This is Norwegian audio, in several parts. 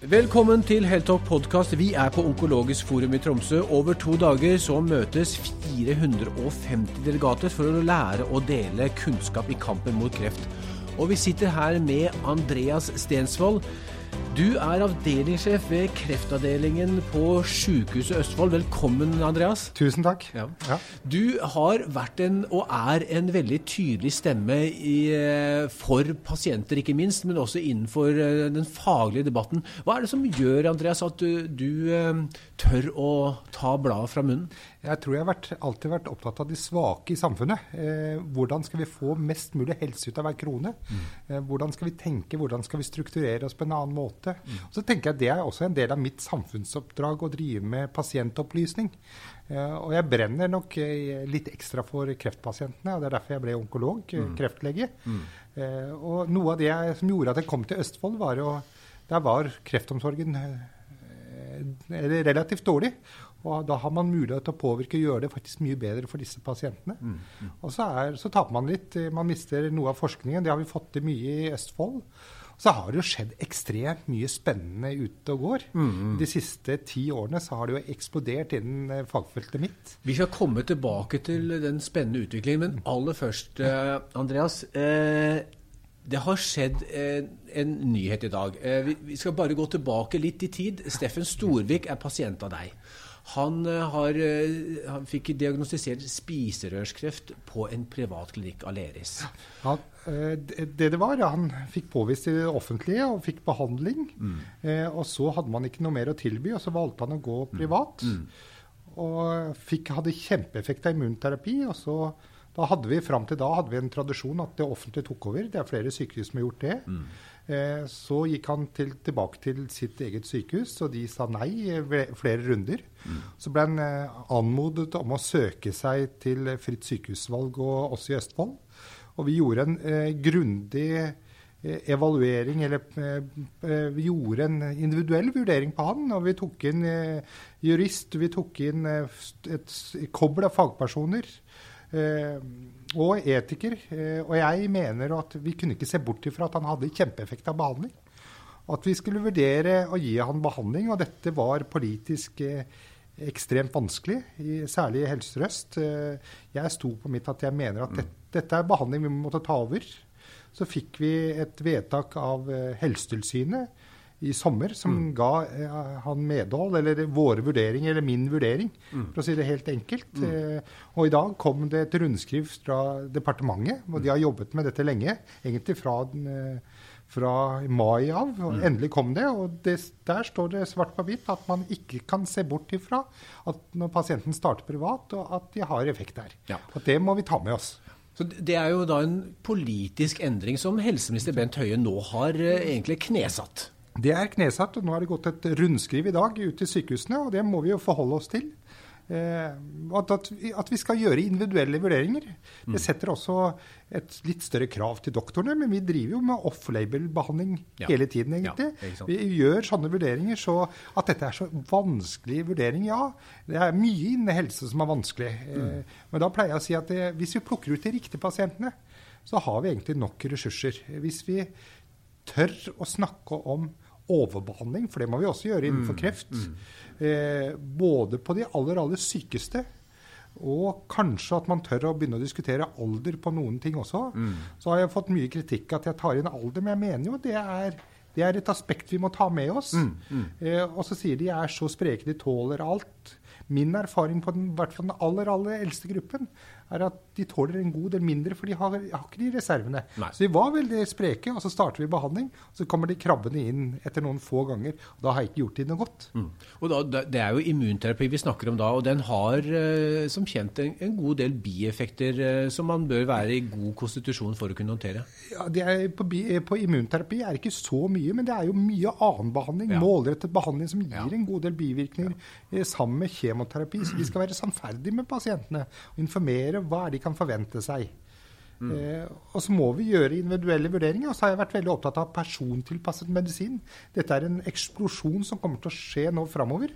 Velkommen til Heltalk podkast. Vi er på Onkologisk forum i Tromsø. Over to dager så møtes 450 delegater for å lære og dele kunnskap i kampen mot kreft. Og vi sitter her med Andreas Stensvold. Du er avdelingssjef ved kreftavdelingen på Sykehuset Østfold. Velkommen, Andreas. Tusen takk. Ja. Ja. Du har vært en, og er en veldig tydelig stemme i, eh, for pasienter, ikke minst, men også innenfor eh, den faglige debatten. Hva er det som gjør, Andreas, at du, du eh, tør å ta bladet fra munnen? Jeg tror jeg har vært, alltid vært opptatt av de svake i samfunnet. Eh, hvordan skal vi få mest mulig helse ut av hver krone? Mm. Eh, hvordan skal vi tenke, hvordan skal vi strukturere oss på en annen måte? Mm. Og så tenker jeg Det er også en del av mitt samfunnsoppdrag å drive med pasientopplysning. Eh, og jeg brenner nok eh, litt ekstra for kreftpasientene, og det er derfor jeg ble onkolog, eh, mm. kreftlege. Mm. Og noe av det jeg, som gjorde at jeg kom til Østfold, var jo Der var kreftomsorgen relativt dårlig. Og da har man mulighet til å påvirke og gjøre det faktisk mye bedre for disse pasientene. Mm, mm. Og så, er, så, taper man litt. Man mister noe av forskningen. Det har vi fått til mye i Østfold. Så har det jo skjedd ekstremt mye spennende ute og går. Mm. De siste ti årene så har det jo eksplodert innen eh, fagfeltet mitt. Vi skal komme tilbake til den spennende utviklingen, men aller først, eh, Andreas. Eh, det har skjedd en, en, nyhet i dag. Vi skal bare gå tilbake litt i tid. Steffen Storvik er pasient av deg. Han, eh, har, eh, han fikk diagnostisert spiserørskreft på en privatklinikk Aleris. Ja, eh, det det var, Han fikk påvist i det offentlige og fikk behandling. Mm. Og så hadde man ikke noe mer å tilby, og så valgte han å gå mm. privat. Mm. Og fikk, hadde kjempeeffekt av immunterapi. og så da hadde vi Fram til da hadde vi en tradisjon at det offentlige tok over. Det er flere sykehus som har gjort det. Eh, så gikk han til, tilbake til sitt eget sykehus, og de sa nei flere runder. Mm. Så ble han eh, anmodet om å søke seg til fritt sykehusvalg, og også i Østfold. Og vi gjorde en eh, grundig eh, evaluering, eller vi gjorde en individuell vurdering på han. Og vi tok inn jurist, vi tok inn et kobbel av fagpersoner. Eh, og etiker. Eh, og jeg mener at vi kunne ikke se bort ifra at han hadde kjempeeffekt av behandling. At vi skulle vurdere å gi han behandling, og dette var politisk eh, ekstremt vanskelig, særlig i Helse Sør-Øst. Jeg sto på mitt at jeg mener at dette, dette er behandling vi måtte ta over. Så fikk vi et vedtak av Helsetilsynet i sommer som mm. ga eh, han medhold, eller våre vurderinger, eller min vurdering, mm. for å si det helt enkelt. Mm. Eh, og i dag kom det et rundskriv fra departementet, og de har jobbet med dette lenge. Egentlig fra, den, fra mai av. og mm. Endelig kom det. Og det, der står det svart på hvitt at man ikke kan se bort ifra at når pasienten starter privat, og at de har effekt der. Ja. Og det må vi ta med oss. Så Det er jo da en politisk endring som helseminister Bent Høie nå har egentlig knesatt. Det er knesatt, og nå har det gått et rundskriv i dag ut til sykehusene, og det må vi jo forholde oss til. Eh, at, at, at, vi skal gjøre individuelle vurderinger. Det mm. setter også et litt større krav til doktorene, men vi driver jo med off-label-behandling ja. hele tiden, egentlig. Ja, vi gjør sånne vurderinger, så at dette er så vanskelig vurdering, ja. Det er mye innen helse som er vanskelig. Mm. Eh, men da pleier jeg å si at det, hvis vi plukker ut de riktige pasientene, så har vi egentlig nok ressurser. Hvis vi tør å snakke om overbehandling, for det må vi også gjøre innenfor mm, kreft. Mm. Eh, både på de aller, aller sykeste, og kanskje at man tør å begynne å diskutere alder på noen ting også. Mm. Så har jeg fått mye kritikk at jeg tar inn alder, men jeg mener jo det er, det er et aspekt vi må ta med oss. Mm, mm. Eh, og så sier de er så spreke, de tåler alt. Min erfaring på den, hvert fall den aller, aller eldste gruppen er at de tåler en god del mindre, for de har, har ikke de reservene. Nei. Så de var veldig spreke, og så starter vi behandling. og Så kommer de krabbene inn etter noen få ganger. og Da har jeg ikke gjort de noe godt. Mm. Og da, Det er jo immunterapi vi snakker om da, og den har eh, som kjent en, en god del bieffekter eh, som man bør være i god konstitusjon for å kunne håndtere? Ja, er, på, på, immunterapi er det ikke så mye, men det er jo mye annen behandling. Ja. Målrettet behandling som gir ja. en god del bivirkninger ja. Eh, sammen med kjemoterapi. Så vi skal være sannferdige med pasientene og informere hva er de kan forvente seg. Mm. Eh, og så må vi gjøre individuelle vurderinger. Og så har jeg vært veldig opptatt av persontilpasset medisin. Dette er en eksplosjon som kommer til å skje nå framover.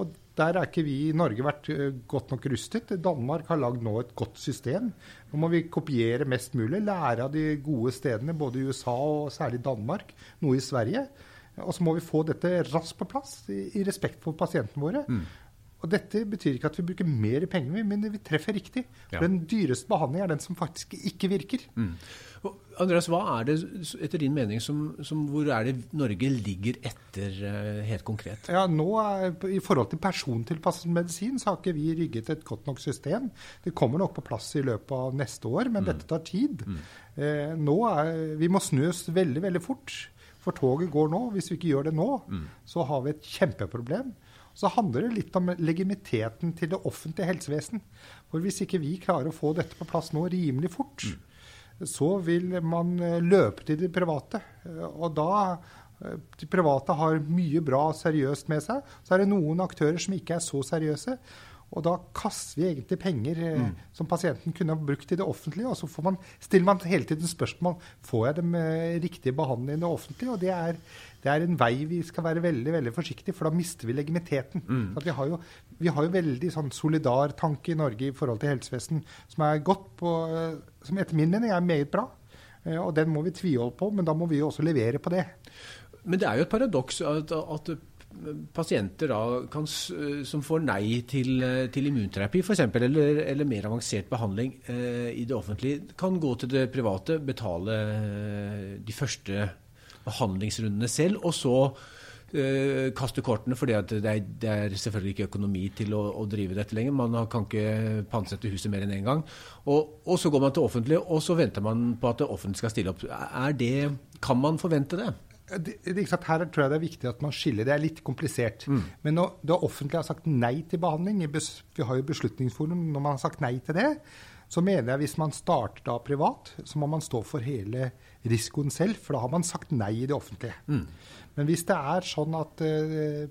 Og der er ikke vi i Norge vært uh, godt nok rustet. Danmark har lagd nå et godt system. Nå må vi kopiere mest mulig, lære av de gode stedene, både i USA og særlig Danmark, noe i Sverige. Og så må vi få dette raskt på plass, i, i respekt for pasientene våre. Mm. Og dette betyr ikke at vi bruker mer penger, men vi treffer riktig. Ja. Den dyreste behandlingen er den som faktisk ikke virker. Mm. Andreas, hva er det etter din mening som, som, hvor er det Norge ligger etter uh, helt konkret? Ja, nå er, I forhold til persontilpasset medisin så har ikke vi rygget et godt nok system. Det kommer nok på plass i løpet av neste år, men mm. dette tar tid. Mm. Eh, nå er, vi må snu oss veldig, veldig fort. For toget går nå. Hvis vi ikke gjør det nå, mm. så har vi et kjempeproblem. Så handler det litt om legitimiteten til det offentlige helsevesen. For hvis ikke vi klarer å få dette på plass nå rimelig fort, mm så vil man eh, løpe til de private. Eh, og da eh, de private har mye bra seriøst med seg. Så er det noen aktører som ikke er så seriøse. Og da kaster vi egentlig penger mm. som pasienten kunne ha brukt i det offentlige. Og så man, stiller man hele tiden spørsmål får jeg dem riktige behandling i det offentlige. Og det er, det er, en vei vi skal være veldig veldig forsiktige, for da mister vi legitimiteten. Mm. Vi, har jo, vi, har jo, veldig sånn solidartanke i Norge i forhold til helsevesen som er godt på, som etter min mening er meget bra. Og den må vi tviholde på, men da må vi jo også levere på det. Men det er jo et paradoks at, at pasienter da, kan, som får nei til, til immunterapi f.eks., eller, eller mer avansert behandling eh, i det offentlige, kan gå til det private, betale eh, de første behandlingsrundene selv, og så eh, kaste kortene fordi det er, det, er, selvfølgelig ikke økonomi til å, å drive dette lenger. Man kan ikke pantsette huset mer enn én en gang. Og, og, så går man til offentlig, og så venter man på at det offentlige skal stille opp. Er det, kan man forvente det? Det, det, her tror jeg det er viktig at man skiller. Det er litt komplisert. Mm. Men når det offentlige har sagt nei til behandling, vi har jo Beslutningsforum, når man har sagt nei til det, så mener jeg hvis man starter da privat, så må man stå for hele risikoen selv, for da har man sagt nei i det offentlige. Mm. Men hvis det er sånn at uh,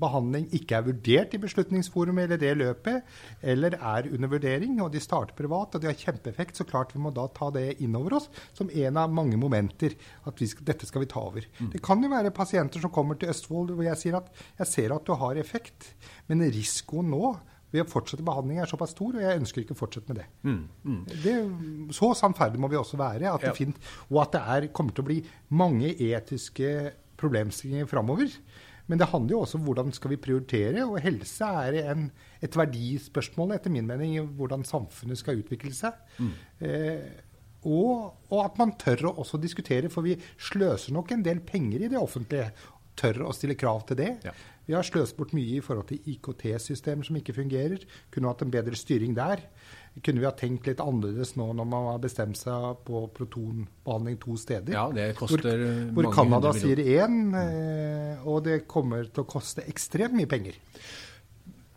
behandling ikke er vurdert i Beslutningsforumet eller det løpet, eller er under vurdering, og de starter privat og de har kjempeeffekt, så klart vi må da ta det inn over oss som en av mange momenter. At skal, dette skal vi ta over. Mm. Det kan jo være pasienter som kommer til Østfold hvor jeg sier at jeg ser at du har effekt, men risikoen nå ved å fortsette behandling er såpass stor, og jeg ønsker ikke å fortsette med det. Mm, mm. det så sannferdig må vi også være, at ja. finner, og at det er, kommer til å bli mange etiske problemstillinger framover. Men det handler jo også om hvordan skal vi prioritere, og helse er en, et verdispørsmål, etter min mening, i hvordan samfunnet skal utvikle seg. Mm. Eh, og, og, at man tør å også diskutere, for vi sløser nok en del penger i det offentlige. Tør å stille krav til det. Ja. Vi har sløst bort mye i forhold til IKT-systemer som ikke fungerer. Kunne hatt en bedre styring der. Kunne vi ha tenkt litt annerledes nå når man har bestemt seg på protonbehandling to steder? Ja, det koster Hvor, hvor Canada sier én, eh, og det kommer til å koste ekstremt mye penger.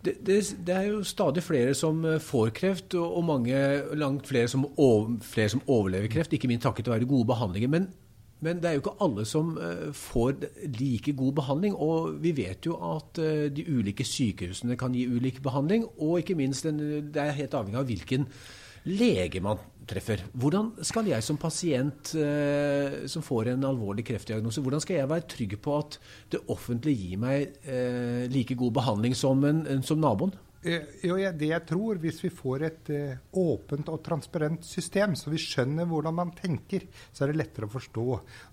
Det, det, det, er jo stadig flere som eh, får kreft, og mange, langt flere som, over, flere som overlever kreft. Ikke minst takket være gode behandlinger. Men men det er jo ikke alle som eh, får like god behandling. Og vi vet jo at eh, de ulike sykehusene kan gi ulik behandling. Og ikke minst, det er helt avhengig av hvilken lege man treffer. Hvordan skal jeg som pasient eh, som får en alvorlig kreftdiagnose, hvordan skal jeg være trygg på at det offentlige gir meg like god behandling som, en, som naboen? Eh, jo, det jeg tror, hvis vi får et uh, åpent og transparent system, så vi skjønner hvordan man tenker, så er det lettere å forstå.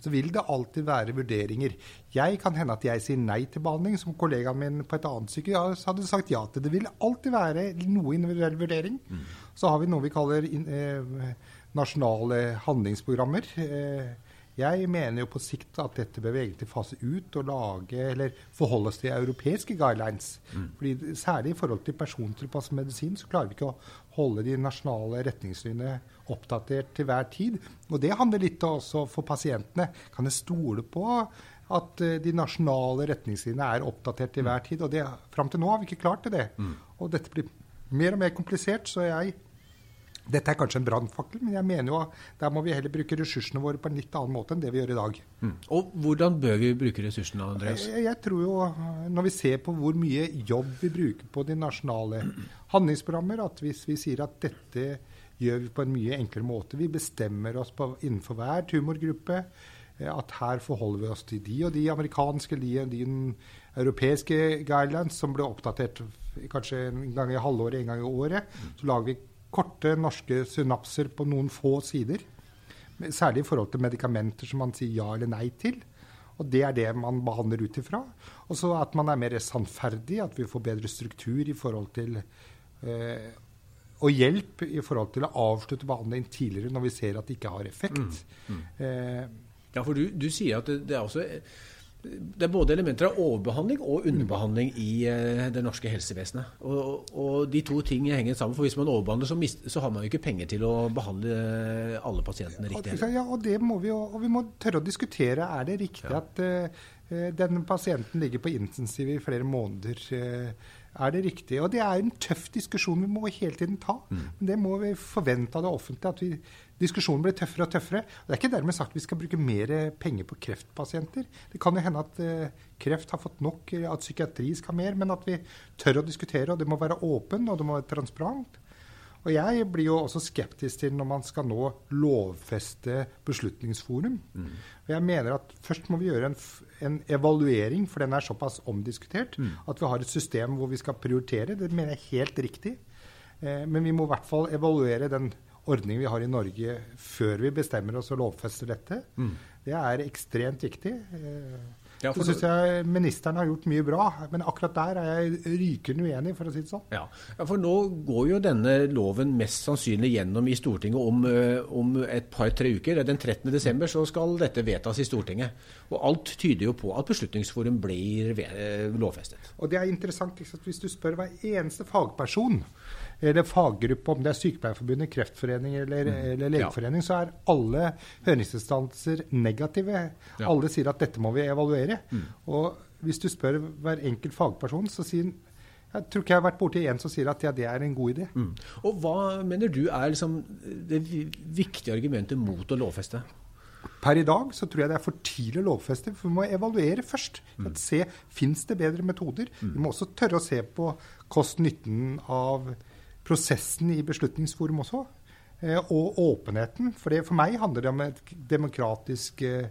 Så vil det alltid være vurderinger. Jeg kan hende at jeg sier nei til behandling, som kollegaen min på et annet sykehus hadde sagt ja til. Det vil alltid være noe individuell vurdering. Mm. Så har vi noe vi kaller uh, nasjonale handlingsprogrammer. Jeg mener jo på sikt at dette bør vi egentlig fase ut og lage, eller forholde oss til europeiske guidelines. Mm. Fordi Særlig i forhold til persontilpasset medisin så klarer vi ikke å holde de nasjonale retningslinjene oppdatert til hver tid. Og det handler litt også for pasientene. Kan jeg stole på at eh, de nasjonale retningslinjene er oppdatert til hver tid? Og det, fram til nå har vi ikke klart til det. Mm. Og dette blir mer og mer komplisert, så jeg dette er kanskje en brannfakkel, men jeg mener jo at der må vi heller bruke ressursene våre på en litt annen måte enn det vi gjør i dag. Mm. Og Hvordan bør vi bruke ressursene, Andreas? Jeg, jeg, tror jo, Når vi ser på hvor mye jobb vi bruker på de nasjonale handlingsprogrammer, at hvis vi sier at dette gjør vi på en mye enklere måte Vi bestemmer oss på, innenfor hver tumorgruppe eh, at her forholder vi oss til de og de amerikanske, de og de europeiske guidelines som ble oppdatert kanskje en gang i halvåret, en gang i året. Så lager vi korte norske synapser på noen få sider. Særlig i forhold til medikamenter som man sier ja eller nei til. Og det er det man behandler ut ifra. Og så at man er mer sannferdig, at vi får bedre struktur i forhold til eh, Og hjelp i forhold til å avslutte behandling tidligere når vi ser at det ikke har effekt. Mm. Mm. Eh, ja, for du, du, sier at det, det er også det er både elementer av overbehandling og underbehandling i uh, det norske helsevesenet. Og, og, de to ting henger sammen. For hvis man overbehandler, så, mist, så, har man jo ikke penger til å behandle alle pasientene riktig. Ja, og det må vi jo, og vi må tørre å diskutere. Er det riktig ja. at uh, den pasienten ligger på intensiv i flere måneder? Uh, er det riktig? Og det er en tøff diskusjon vi må hele tiden ta. Mm. Men det må vi forvente av det offentlige. at vi diskusjonen blir tøffere og tøffere. Og det er ikke dermed sagt at vi skal bruke mer penger på kreftpasienter. Det kan jo hende at uh, kreft har fått nok, at psykiatri skal mer, men at vi tør å diskutere. Og det må være åpen, og det må være transparent. Og jeg blir jo også skeptisk til når man skal nå lovfeste Beslutningsforum. Mm. Og jeg mener at først må vi gjøre en, en evaluering, for den er såpass omdiskutert, mm. at vi har et system hvor vi skal prioritere. Det mener jeg er helt riktig. Eh, men vi må i hvert fall evaluere den ordning vi har i Norge før vi bestemmer oss og lovfester dette. Mm. Det er ekstremt viktig. Ja, så syns jeg ministeren har gjort mye bra, men akkurat der er jeg rykende uenig, for å si det sånn. Ja, ja for nå går jo denne loven mest sannsynlig gjennom i Stortinget om, eh, om et par-tre uker. Den 13. desember så skal dette vedtas i Stortinget. Og alt tyder jo på at Beslutningsforum blir eh, lovfestet. Og det er interessant ikke sant? hvis du spør hver eneste fagperson eller faggruppe, om det er Sykepleierforbundet, Kreftforening eller, mm. eller Legeforening, ja. så er alle høringsinstanser negative. Ja. Alle sier at dette må vi evaluere. Mm. Og hvis du spør hver enkelt fagperson, så sier jeg tror ikke jeg har vært borti en som sier at ja, det er en god idé. Mm. Og Hva mener du er liksom det viktige argumentet mot å lovfeste? Per i dag så tror jeg det er for tidlig å lovfeste, for vi må evaluere først. Mm. Se, Fins det bedre metoder? Mm. Vi må også tørre å se på kost-nytten av prosessen i Beslutningsforum også. Eh, og åpenheten. For, det, for meg handler det om et demokratisk eh,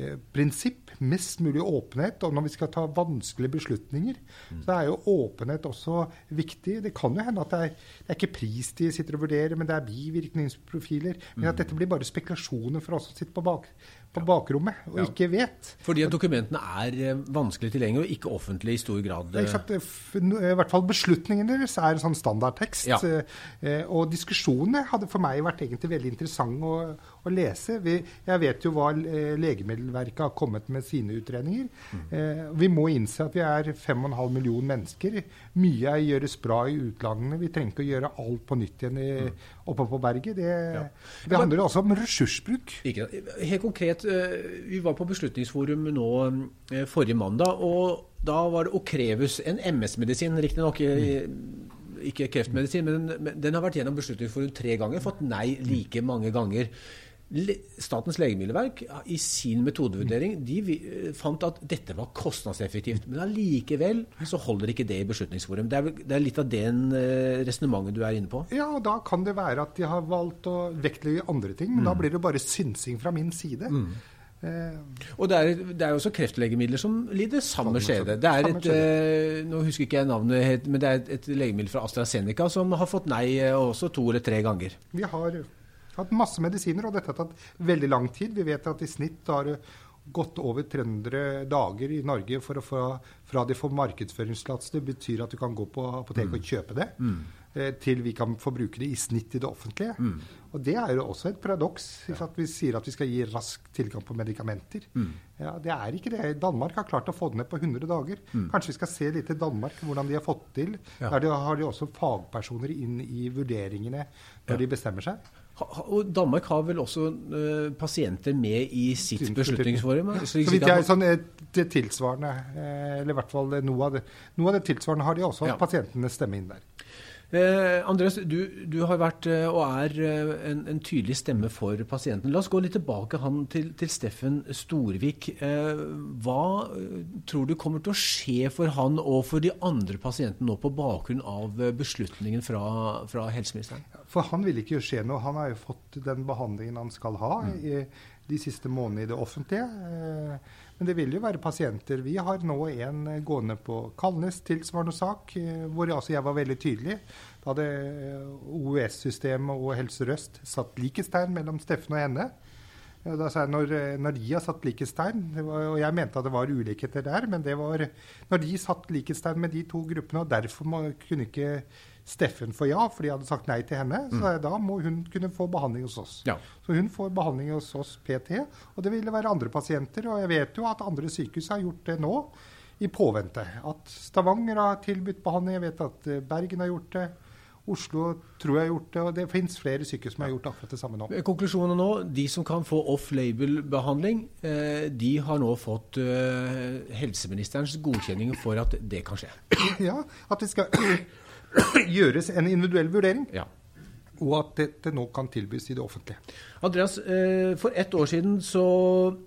eh, prinsipp. Mest mulig åpenhet. Og når vi skal ta vanskelige beslutninger, mm. så er jo åpenhet også viktig. Det kan jo hende at det er, det er ikke pris de sitter og vurderer, men det er bivirkningsprofiler. Men at mm. dette blir bare spekulasjoner for oss som sitter på bak, på bakrommet og ja. ikke vet. Fordi at dokumentene er eh, vanskelig tilgjengelig og ikke offentlig i stor grad? Ja, eh, I hvert fall beslutningene deres er en sånn standardtekst. Ja. Eh, og diskusjonene hadde for meg vært egentlig veldig interessante å, å lese. Vi, jeg vet jo hva Legemiddelverket har kommet med sine utredninger. Mm. Vi må innse at vi er 5,5 millioner mennesker. Mye gjøres bra i utlandene. Vi trenger ikke å gjøre alt på nytt igjen i, mm. oppe på berget. Det, det handler også om ressursbruk. Ikke, helt konkret, Eh, vi var på Beslutningsforum nå eh, forrige mandag, og da var det Okrevus, en MS-medisin, riktignok ikke kreftmedisin, men den har vært gjennom Beslutningsforum tre ganger, fått nei like mange ganger. Statens legemiddelverk i sin metodevurdering de fant at dette var kostnadseffektivt. Men allikevel så holder ikke det i Beslutningsforum. Det er, det er litt av den uh, resonnementet du er inne på? Ja, og da kan det være at de har valgt å vektlegge andre ting. Men mm. da blir det bare synsing fra min side. Mm. Eh. Og det er, det er, også kreftlegemidler som lider samme skjede. Det er et, eh, nå husker ikke jeg navnet, men det er et, et legemiddel fra AstraZeneca som har fått nei eh, også to eller tre ganger. Vi har hatt masse medisiner, og dette har tatt veldig lang tid. Vi vet at i snitt har det gått over 300 dager i Norge for å få, fra de får markedsføringstillatelse. Det betyr at du kan gå på apoteket mm. og kjøpe det. Mm. Eh, til vi kan få bruke det i snitt i det offentlige. Mm. Og Det er jo også et paradoks. Ja. at Vi sier at vi skal gi rask tilgang på medikamenter. Mm. Ja, Det er ikke det. Danmark har klart å få det ned på 100 dager. Mm. Kanskje vi skal se litt til Danmark, hvordan de har fått til. Ja. Der de har de også fagpersoner inn i vurderingene når de bestemmer seg. Og Danmark har vel også uh, pasienter med i sitt beslutningsforum? Så vidt jeg, sånn, eh, det tilsvarende, eh, eller i hvert fall noe av det, noe av det tilsvarende har de også, ja. pasientene stemme inn der. Eh, Andreas, du, du, har vært eh, og er eh, en, en, tydelig stemme for pasienten. La oss gå litt tilbake til, til, Steffen Storvik. Eh, hva eh, tror du kommer til å skje for han og for de andre pasientene nå på bakgrunn av beslutningen fra, fra helseministeren? For han vil ikke skje noe. Han har jo fått den behandlingen han skal ha mm. i de siste månedene i det offentlige. Eh, men det vil jo være pasienter. Vi har nå en gående på Kalnes, tilsvarende sak, eh, hvor altså jeg var veldig tydelig. Da hadde eh, OUS-systemet og Helse Røst satt likestegn mellom Steffen og henne. Da sa jeg når, når de har satt likhetstegn, og jeg mente at det var ulikheter der, men det var når de satt likhetstegn med de to gruppene, og derfor må, kunne ikke Steffen for ja, for de hadde sagt nei til henne, så mm. da må hun kunne få behandling hos oss. Ja. Så hun får behandling hos oss PT, og det ville være andre pasienter. Og jeg vet jo at andre sykehus har gjort det nå, i påvente. At Stavanger har tilbudt behandling, jeg vet at Bergen har gjort det. Oslo tror jeg har gjort det, og det finnes flere sykehus som har gjort akkurat det samme nå. Konklusjonen nå, de som kan få off-label-behandling, eh, de har nå fått eh, helseministerens godkjenning for at det kan skje? Ja, at vi skal gjøres en individuell vurdering. Ja og at dette nå kan tilbys i det offentlige. Andreas, eh, for ett år siden så,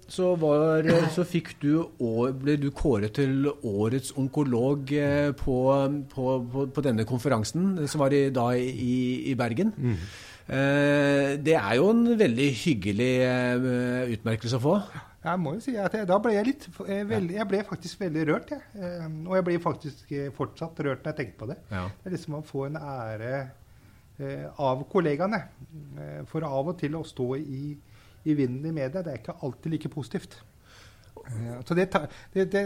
så, var, så du, ble du kåret til årets onkolog eh, på, på, på, på denne konferansen, som var i, da i, i Bergen. Mm. Det er jo en veldig hyggelig utmerkelse å få. Jeg må jo si at jeg, da ble jeg litt veldig, Jeg ble faktisk veldig rørt, jeg. Og jeg blir faktisk fortsatt rørt når jeg tenker på det. Ja. Det er liksom å få en ære Eh, av kollegaene. Eh, for av og til å stå i, i vinden i media, det er ikke alltid like positivt. Ja, så det, det, det,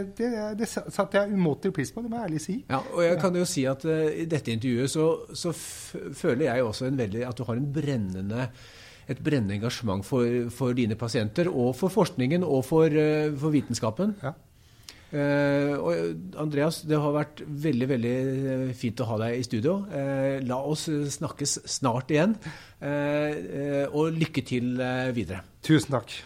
det, satte jeg umåtelig pris på, det må jeg ærlig si. Ja, og jeg kan jo si at uh, I dette intervjuet så, så føler jeg også veldig, at du har en brennende, et brennende engasjement for, for, dine pasienter, og for forskningen og for, uh, for vitenskapen. Ja. Uh, og Andreas, det har vært veldig veldig eh, fint å ha deg i studio. Uh, la oss snakkes snart igjen. Uh, og lykke til videre. Tusen takk.